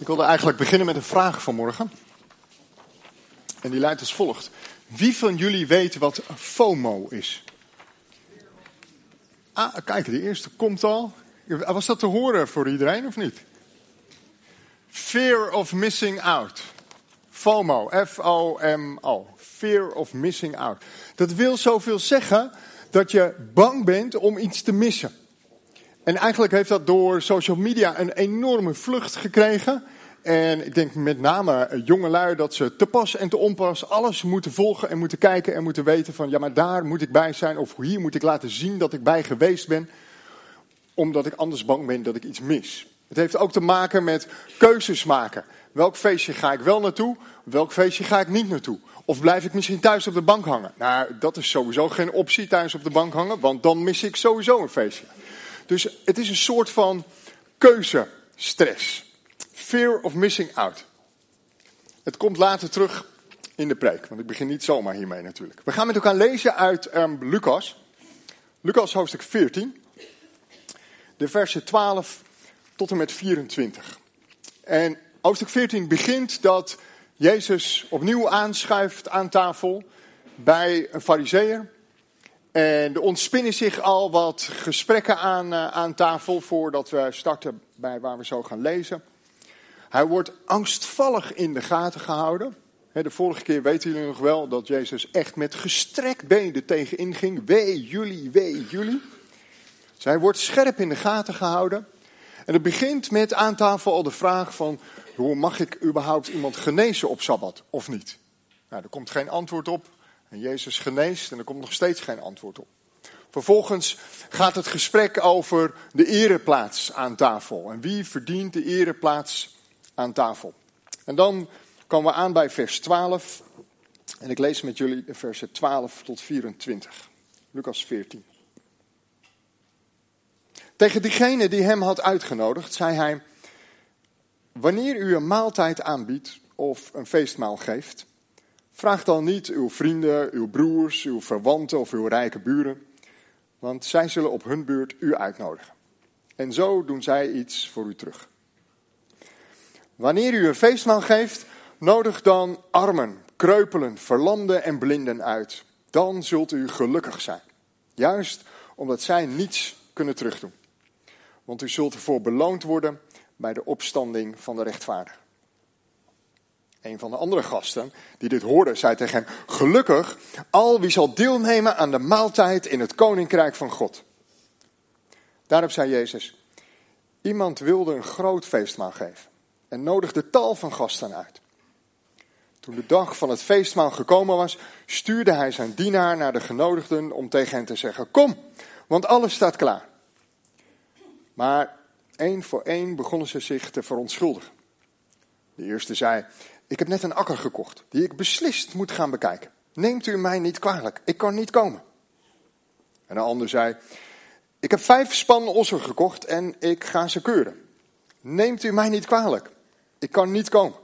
Ik wilde eigenlijk beginnen met een vraag vanmorgen. En die luidt als volgt. Wie van jullie weet wat FOMO is? Ah, kijk, de eerste komt al. Was dat te horen voor iedereen of niet? Fear of missing out. FOMO, F-O-M-O. Fear of missing out. Dat wil zoveel zeggen dat je bang bent om iets te missen. En eigenlijk heeft dat door social media een enorme vlucht gekregen. En ik denk met name jongelui dat ze te pas en te onpas alles moeten volgen en moeten kijken en moeten weten van ja maar daar moet ik bij zijn of hier moet ik laten zien dat ik bij geweest ben. Omdat ik anders bang ben dat ik iets mis. Het heeft ook te maken met keuzes maken. Welk feestje ga ik wel naartoe? Welk feestje ga ik niet naartoe? Of blijf ik misschien thuis op de bank hangen? Nou, dat is sowieso geen optie thuis op de bank hangen, want dan mis ik sowieso een feestje. Dus het is een soort van keuzestress. Fear of missing out. Het komt later terug in de preek, want ik begin niet zomaar hiermee natuurlijk. We gaan met elkaar lezen uit um, Lucas. Lucas hoofdstuk 14. De versen 12 tot en met 24. En hoofdstuk 14 begint dat Jezus opnieuw aanschuift aan tafel bij een fariseer. En er ontspinnen zich al wat gesprekken aan, uh, aan tafel voordat we starten bij waar we zo gaan lezen. Hij wordt angstvallig in de gaten gehouden. de vorige keer weten jullie nog wel dat Jezus echt met gestrekt been tegenin ging. Wee jullie, wee jullie. Hij wordt scherp in de gaten gehouden. En het begint met aan tafel al de vraag van, hoe mag ik überhaupt iemand genezen op Sabbat of niet? Nou, er komt geen antwoord op. En Jezus geneest en er komt nog steeds geen antwoord op. Vervolgens gaat het gesprek over de ereplaats aan tafel. En wie verdient de ereplaats aan tafel? En dan komen we aan bij vers 12. En ik lees met jullie versen 12 tot 24. Lucas 14. Tegen diegene die hem had uitgenodigd, zei hij: Wanneer u een maaltijd aanbiedt of een feestmaal geeft, vraag dan niet uw vrienden, uw broers, uw verwanten of uw rijke buren, want zij zullen op hun beurt u uitnodigen. En zo doen zij iets voor u terug. Wanneer u een feestmaal geeft, nodig dan armen, kreupelen, verlamden en blinden uit. Dan zult u gelukkig zijn. Juist omdat zij niets kunnen terugdoen. Want u zult ervoor beloond worden bij de opstanding van de rechtvaardigen. Een van de andere gasten die dit hoorde, zei tegen hem: Gelukkig al wie zal deelnemen aan de maaltijd in het koninkrijk van God. Daarop zei Jezus: Iemand wilde een groot feestmaal geven en nodigde tal van gasten uit. Toen de dag van het feestmaal gekomen was, stuurde hij zijn dienaar naar de genodigden om tegen hen te zeggen: Kom, want alles staat klaar. Maar één voor één begonnen ze zich te verontschuldigen. De eerste zei: Ik heb net een akker gekocht, die ik beslist moet gaan bekijken. Neemt u mij niet kwalijk, ik kan niet komen. En de ander zei: Ik heb vijf span ossen gekocht en ik ga ze keuren. Neemt u mij niet kwalijk, ik kan niet komen.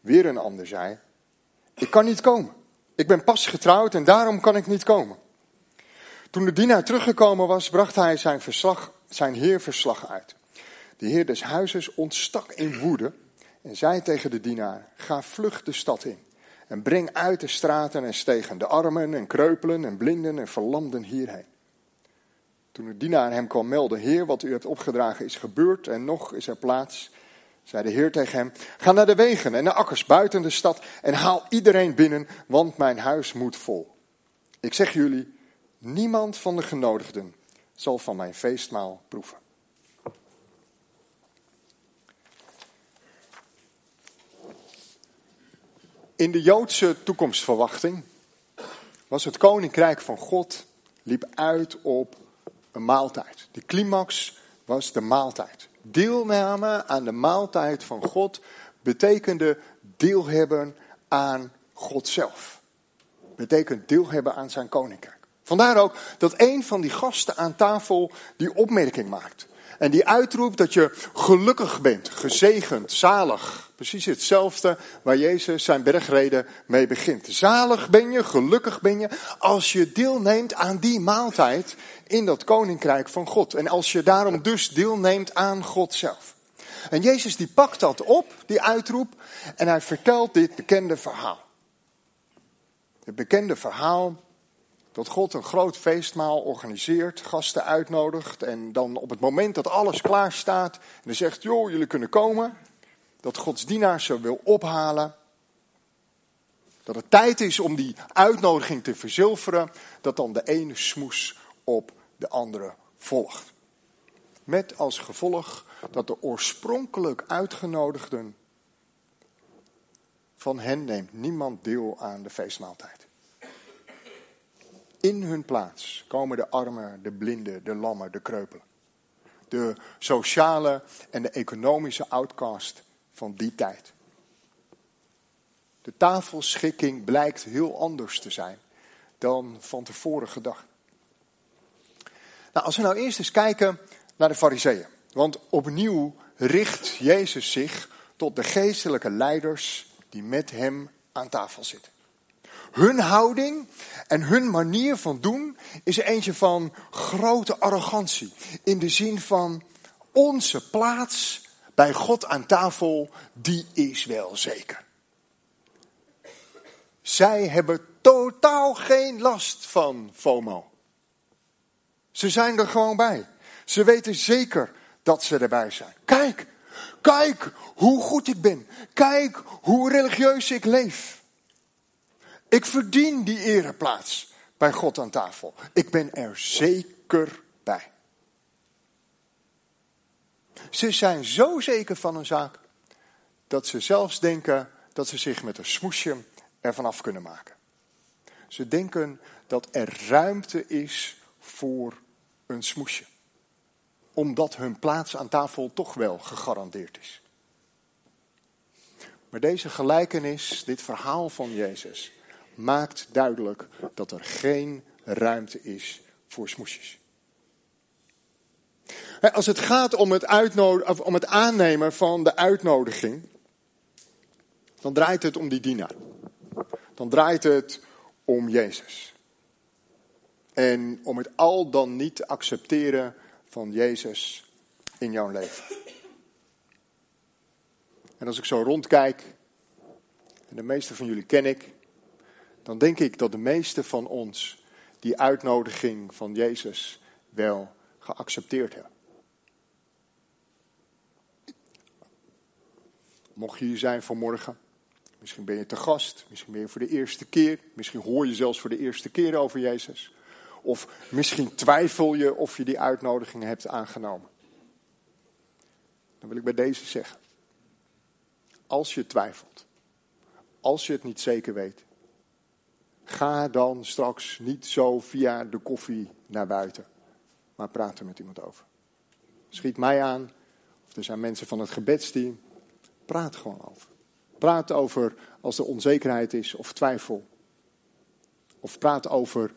Weer een ander zei: Ik kan niet komen. Ik ben pas getrouwd en daarom kan ik niet komen. Toen de dienaar teruggekomen was, bracht hij zijn, verslag, zijn heer verslag uit. De heer des huizes ontstak in woede en zei tegen de dienaar: Ga vlug de stad in en breng uit de straten en stegen de armen en kreupelen en blinden en verlamden hierheen. Toen de dienaar hem kwam melden: Heer, wat u hebt opgedragen is gebeurd en nog is er plaats, zei de Heer tegen hem: Ga naar de wegen en de akkers buiten de stad en haal iedereen binnen, want mijn huis moet vol. Ik zeg jullie: niemand van de genodigden zal van mijn feestmaal proeven. In de Joodse toekomstverwachting was het koninkrijk van God liep uit op een maaltijd. De climax was de maaltijd. Deelname aan de maaltijd van God betekende deel hebben aan God zelf. Betekent deel hebben aan zijn koninkrijk. Vandaar ook dat een van die gasten aan tafel die opmerking maakt. En die uitroept dat je gelukkig bent, gezegend, zalig. Precies hetzelfde waar Jezus zijn bergreden mee begint. Zalig ben je, gelukkig ben je, als je deelneemt aan die maaltijd in dat koninkrijk van God. En als je daarom dus deelneemt aan God zelf. En Jezus die pakt dat op, die uitroep, en hij vertelt dit bekende verhaal. Het bekende verhaal dat God een groot feestmaal organiseert, gasten uitnodigt en dan op het moment dat alles klaar staat en zegt, joh, jullie kunnen komen, dat Gods dienaars ze wil ophalen, dat het tijd is om die uitnodiging te verzilveren, dat dan de ene smoes op de andere volgt. Met als gevolg dat de oorspronkelijk uitgenodigden van hen neemt niemand deel aan de feestmaaltijd. In hun plaats komen de armen, de blinden, de lammen, de kreupelen. De sociale en de economische outcast van die tijd. De tafelschikking blijkt heel anders te zijn dan van tevoren gedacht. Nou, als we nou eerst eens kijken naar de fariseeën. Want opnieuw richt Jezus zich tot de geestelijke leiders die met hem aan tafel zitten. Hun houding en hun manier van doen is eentje van grote arrogantie. In de zin van onze plaats bij God aan tafel, die is wel zeker. Zij hebben totaal geen last van FOMO. Ze zijn er gewoon bij. Ze weten zeker dat ze erbij zijn. Kijk, kijk hoe goed ik ben. Kijk hoe religieus ik leef. Ik verdien die ereplaats bij God aan tafel. Ik ben er zeker bij. Ze zijn zo zeker van een zaak dat ze zelfs denken dat ze zich met een smoesje ervan af kunnen maken. Ze denken dat er ruimte is voor een smoesje. Omdat hun plaats aan tafel toch wel gegarandeerd is. Maar deze gelijkenis, dit verhaal van Jezus, maakt duidelijk dat er geen ruimte is voor smoesjes. Als het gaat om het, om het aannemen van de uitnodiging, dan draait het om die dienaar. Dan draait het om Jezus. En om het al dan niet te accepteren van Jezus in jouw leven. En als ik zo rondkijk, en de meeste van jullie ken ik, dan denk ik dat de meeste van ons die uitnodiging van Jezus wel geaccepteerd hebben. Mocht je hier zijn vanmorgen, misschien ben je te gast, misschien ben je voor de eerste keer, misschien hoor je zelfs voor de eerste keer over Jezus. Of misschien twijfel je of je die uitnodiging hebt aangenomen. Dan wil ik bij deze zeggen. Als je twijfelt, als je het niet zeker weet, ga dan straks niet zo via de koffie naar buiten, maar praat er met iemand over. Schiet mij aan, of er zijn mensen van het gebedsteam, praat gewoon over. Praat over als er onzekerheid is of twijfel. Of praat over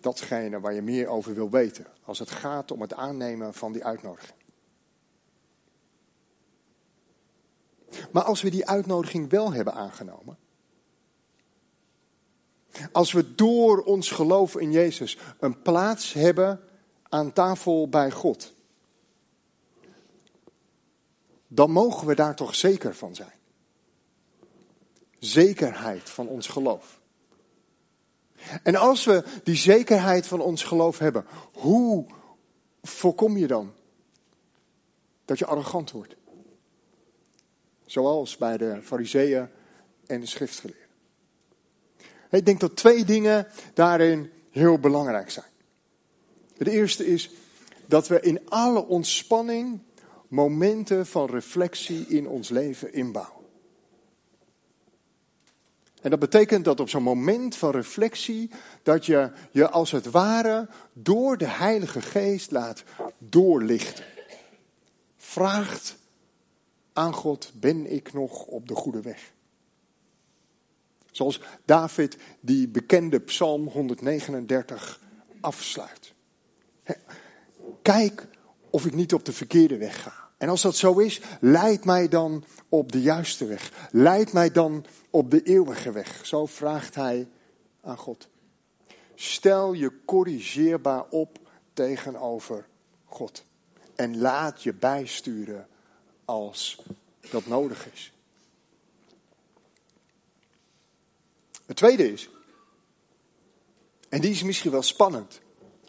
datgene waar je meer over wil weten. Als het gaat om het aannemen van die uitnodiging. Maar als we die uitnodiging wel hebben aangenomen. Als we door ons geloof in Jezus een plaats hebben aan tafel bij God. Dan mogen we daar toch zeker van zijn. Zekerheid van ons geloof. En als we die zekerheid van ons geloof hebben, hoe voorkom je dan dat je arrogant wordt? Zoals bij de fariseeën en de schriftgeleerden. Ik denk dat twee dingen daarin heel belangrijk zijn. Het eerste is dat we in alle ontspanning momenten van reflectie in ons leven inbouwen. En dat betekent dat op zo'n moment van reflectie, dat je je als het ware door de Heilige Geest laat doorlichten. Vraagt aan God, ben ik nog op de goede weg? Zoals David die bekende Psalm 139 afsluit. Kijk of ik niet op de verkeerde weg ga. En als dat zo is, leid mij dan op de juiste weg. Leid mij dan op de eeuwige weg. Zo vraagt hij aan God. Stel je corrigeerbaar op tegenover God. En laat je bijsturen als dat nodig is. Het tweede is, en die is misschien wel spannend,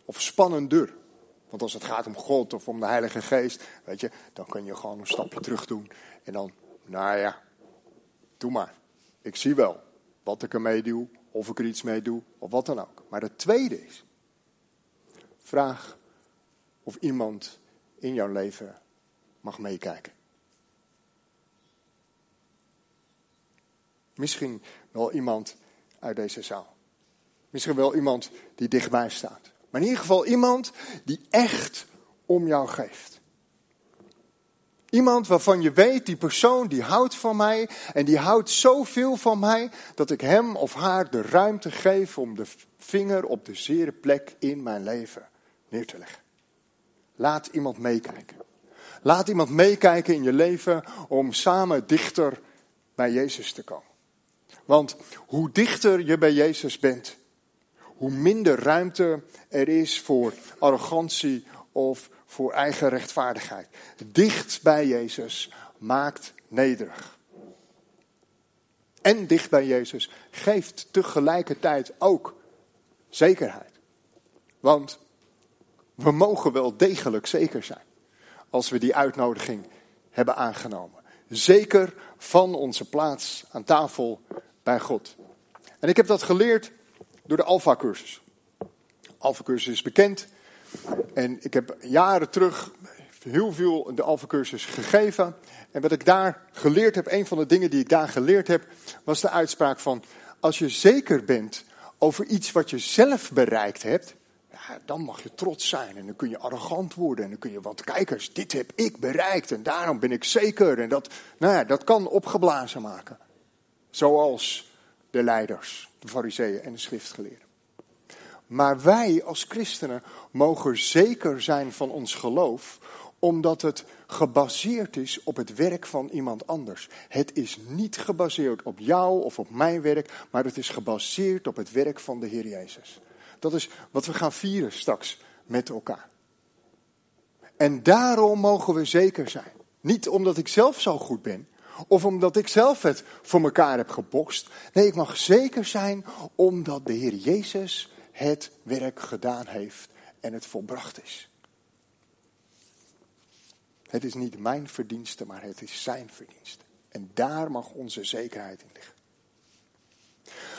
of spannender. Want als het gaat om God of om de Heilige Geest, weet je, dan kun je gewoon een stapje terug doen. En dan, nou ja, doe maar. Ik zie wel wat ik ermee doe, of ik er iets mee doe, of wat dan ook. Maar het tweede is, vraag of iemand in jouw leven mag meekijken. Misschien wel iemand uit deze zaal. Misschien wel iemand die dichtbij staat. Maar in ieder geval iemand die echt om jou geeft. Iemand waarvan je weet, die persoon die houdt van mij en die houdt zoveel van mij dat ik hem of haar de ruimte geef om de vinger op de zere plek in mijn leven neer te leggen. Laat iemand meekijken. Laat iemand meekijken in je leven om samen dichter bij Jezus te komen. Want hoe dichter je bij Jezus bent, hoe minder ruimte er is voor arrogantie of voor eigen rechtvaardigheid. Dicht bij Jezus maakt nederig. En dicht bij Jezus geeft tegelijkertijd ook zekerheid. Want we mogen wel degelijk zeker zijn als we die uitnodiging hebben aangenomen. Zeker van onze plaats aan tafel bij God. En ik heb dat geleerd door de Alpha-cursus. Alpha-cursus is bekend. En ik heb jaren terug heel veel de Alpha-cursus gegeven. En wat ik daar geleerd heb, een van de dingen die ik daar geleerd heb, was de uitspraak van: als je zeker bent over iets wat je zelf bereikt hebt, ja, dan mag je trots zijn. En dan kun je arrogant worden. En dan kun je, want kijkers, dit heb ik bereikt en daarom ben ik zeker. En dat, nou ja, dat kan opgeblazen maken. Zoals de leiders, de fariseeën en de schriftgeleerden. Maar wij als christenen mogen zeker zijn van ons geloof, omdat het gebaseerd is op het werk van iemand anders. Het is niet gebaseerd op jou of op mijn werk, maar het is gebaseerd op het werk van de Heer Jezus. Dat is wat we gaan vieren straks met elkaar. En daarom mogen we zeker zijn. Niet omdat ik zelf zo goed ben, of omdat ik zelf het voor elkaar heb gebokst. Nee, ik mag zeker zijn omdat de Heer Jezus het werk gedaan heeft en het volbracht is. Het is niet mijn verdienste, maar het is zijn verdienste. En daar mag onze zekerheid in liggen.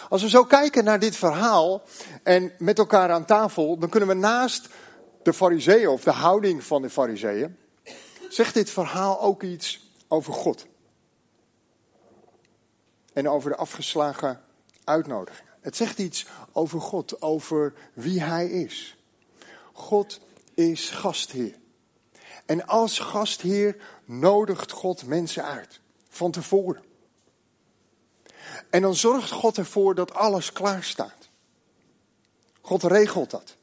Als we zo kijken naar dit verhaal en met elkaar aan tafel, dan kunnen we naast de fariseeën of de houding van de fariseeën, zegt dit verhaal ook iets over God. En over de afgeslagen uitnodigingen. Het zegt iets over God, over wie Hij is. God is gastheer. En als gastheer nodigt God mensen uit, van tevoren. En dan zorgt God ervoor dat alles klaar staat. God regelt dat.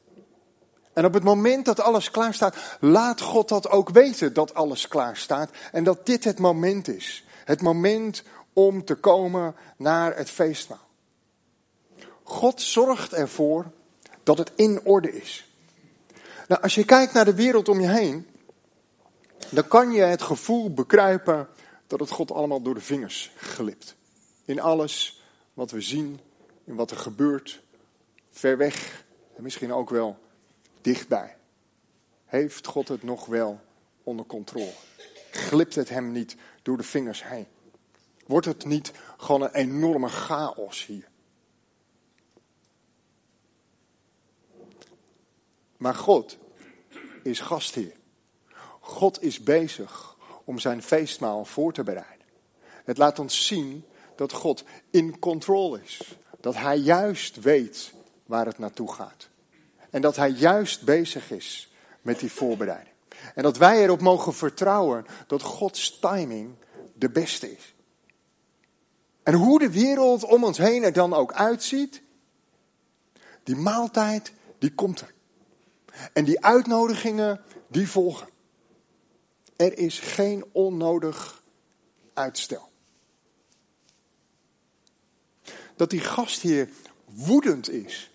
En op het moment dat alles klaar staat, laat God dat ook weten dat alles klaar staat. En dat dit het moment is. Het moment om te komen naar het feestmaal. God zorgt ervoor dat het in orde is. Nou, als je kijkt naar de wereld om je heen, dan kan je het gevoel bekruipen dat het God allemaal door de vingers glipt. In alles wat we zien, in wat er gebeurt, ver weg en misschien ook wel dichtbij. Heeft God het nog wel onder controle? Glipt het hem niet door de vingers heen? Wordt het niet gewoon een enorme chaos hier? Maar God is gastheer. God is bezig om zijn feestmaal voor te bereiden. Het laat ons zien dat God in control is. Dat Hij juist weet waar het naartoe gaat. En dat Hij juist bezig is met die voorbereiding. En dat wij erop mogen vertrouwen dat Gods timing de beste is. En hoe de wereld om ons heen er dan ook uitziet, die maaltijd, die komt er. En die uitnodigingen, die volgen. Er is geen onnodig uitstel. Dat die gastheer woedend is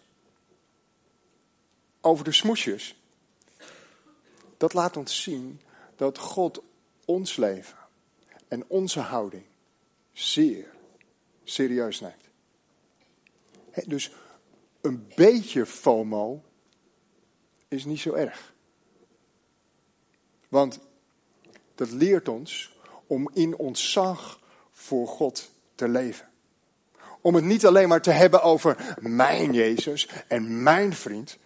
over de smoesjes, dat laat ons zien dat God ons leven en onze houding zeer serieus neemt. dus een beetje FOMO is niet zo erg. Want dat leert ons om in ontzag voor God te leven. Om het niet alleen maar te hebben over mijn Jezus en mijn vriend.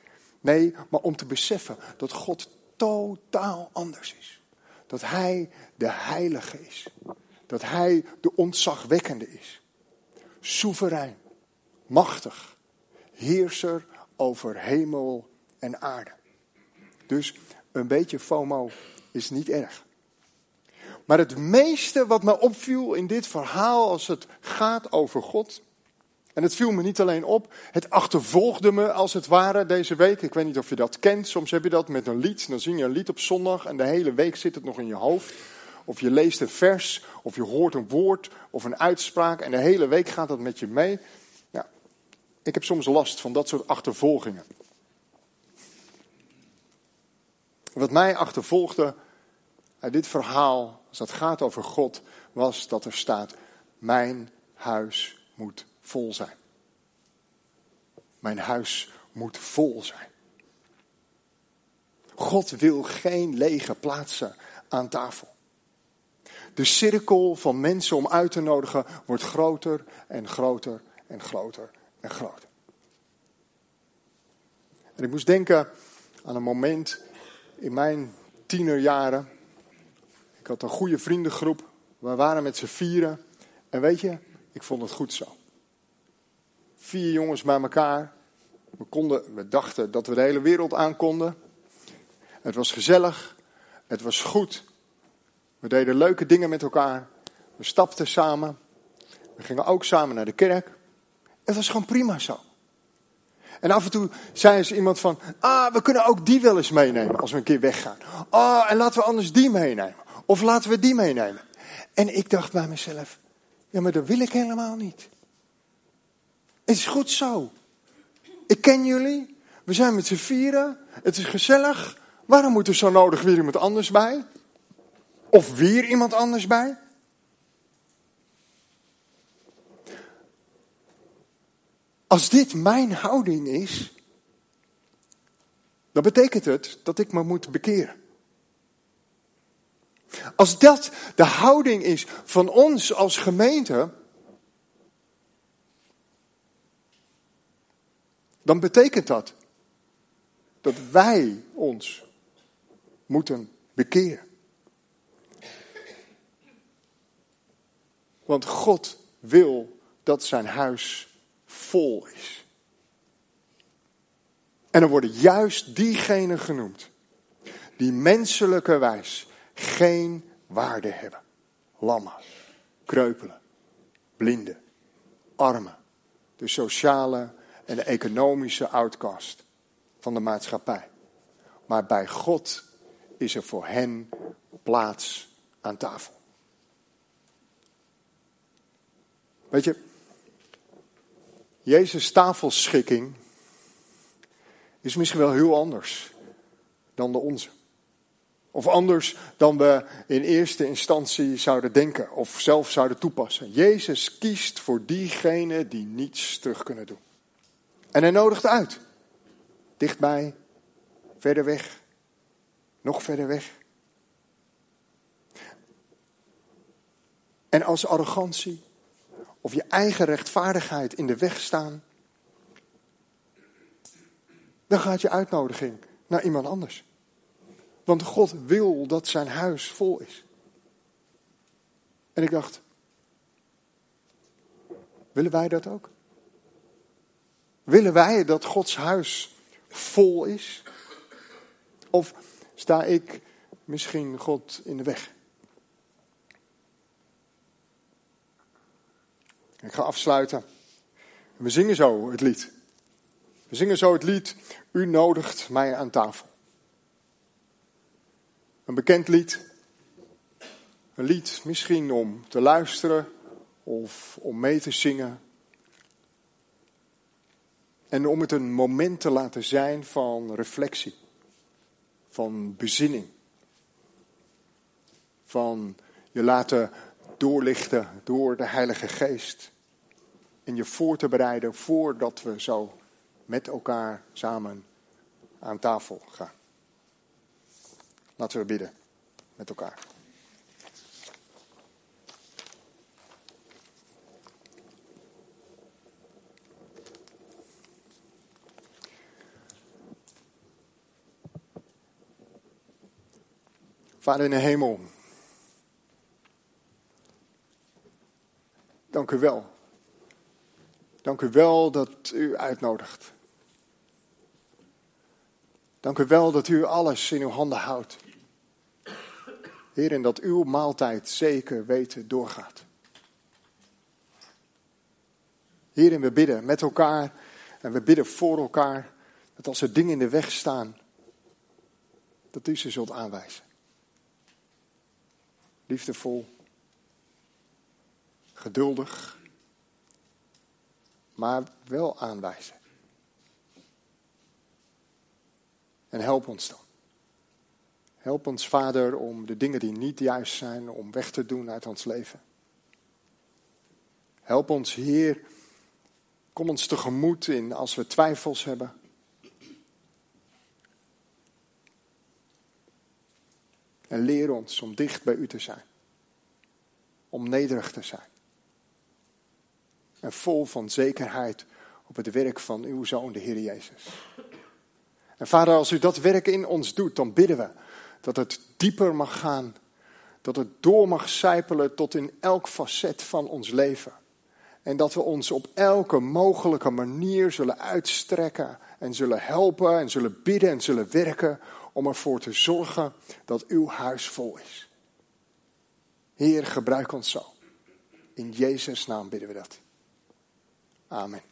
Nee, maar om te beseffen dat God totaal anders is. Dat Hij de Heilige is. Dat Hij de ontzagwekkende is. Soeverein, machtig, heerser over hemel en aarde. Dus een beetje FOMO is niet erg. Maar het meeste wat me opviel in dit verhaal als het gaat over God. En het viel me niet alleen op, het achtervolgde me als het ware deze week. Ik weet niet of je dat kent. Soms heb je dat met een lied. Dan zing je een lied op zondag en de hele week zit het nog in je hoofd. Of je leest een vers, of je hoort een woord of een uitspraak en de hele week gaat dat met je mee. Ik heb soms last van dat soort achtervolgingen. Wat mij achtervolgde uit dit verhaal, als het gaat over God, was dat er staat: Mijn huis moet vol zijn. Mijn huis moet vol zijn. God wil geen lege plaatsen aan tafel. De cirkel van mensen om uit te nodigen wordt groter en groter en groter en groter. En ik moest denken aan een moment in mijn tienerjaren. Ik had een goede vriendengroep. We waren met z'n vieren. En weet je, ik vond het goed zo. Vier jongens bij elkaar. We, konden, we dachten dat we de hele wereld aan konden. Het was gezellig. Het was goed. We deden leuke dingen met elkaar. We stapten samen. We gingen ook samen naar de kerk. Het was gewoon prima zo. En af en toe zei eens iemand van, ah, we kunnen ook die wel eens meenemen als we een keer weggaan. Ah, en laten we anders die meenemen. Of laten we die meenemen. En ik dacht bij mezelf, ja, maar dat wil ik helemaal niet. Het is goed zo. Ik ken jullie. We zijn met z'n vieren. Het is gezellig. Waarom moet er zo nodig weer iemand anders bij? Of weer iemand anders bij? Als dit mijn houding is, dan betekent het dat ik me moet bekeren. Als dat de houding is van ons als gemeente, dan betekent dat dat wij ons moeten bekeren. Want God wil dat zijn huis vol is. En er worden juist diegenen genoemd die menselijkerwijs geen waarde hebben. Lammen, kreupelen, blinden, armen, de sociale en de economische outcast van de maatschappij. Maar bij God is er voor hen plaats aan tafel. Weet je, Jezus' tafelschikking is misschien wel heel anders dan de onze. Of anders dan we in eerste instantie zouden denken of zelf zouden toepassen. Jezus kiest voor diegenen die niets terug kunnen doen. En hij nodigt uit. Dichtbij, verder weg, nog verder weg. En als arrogantie of je eigen rechtvaardigheid in de weg staan, dan gaat je uitnodiging naar iemand anders. Want God wil dat zijn huis vol is. En ik dacht, willen wij dat ook? Willen wij dat Gods huis vol is? Of sta ik misschien God in de weg? Ik ga afsluiten. We zingen zo het lied. We zingen zo het lied U nodigt mij aan tafel. Een bekend lied. Een lied misschien om te luisteren of om mee te zingen. En om het een moment te laten zijn van reflectie, van bezinning, van je laten doorlichten door de Heilige Geest. En je voor te bereiden voordat we zo met elkaar samen aan tafel gaan. Laten we bidden met elkaar. Vader in de hemel, dank u wel. Dank u wel dat u uitnodigt. Dank u wel dat u alles in uw handen houdt. Heer, en dat uw maaltijd zeker weten doorgaat. Heer, en we bidden met elkaar en we bidden voor elkaar dat als er dingen in de weg staan, dat u ze zult aanwijzen. Liefdevol, geduldig, maar wel aanwijzen. En help ons dan. Help ons, Vader, om de dingen die niet juist zijn, om weg te doen uit ons leven. Help ons, Heer. Kom ons tegemoet in als we twijfels hebben. En leer ons om dicht bij U te zijn. Om nederig te zijn. En vol van zekerheid op het werk van uw Zoon, de Heer Jezus. En Vader, als U dat werk in ons doet, dan bidden we dat het dieper mag gaan. Dat het door mag sijpelen tot in elk facet van ons leven. En dat we ons op elke mogelijke manier zullen uitstrekken en zullen helpen en zullen bidden en zullen werken om ervoor te zorgen dat uw huis vol is. Heer, gebruik ons zo. In Jezus' naam bidden we dat. Amen.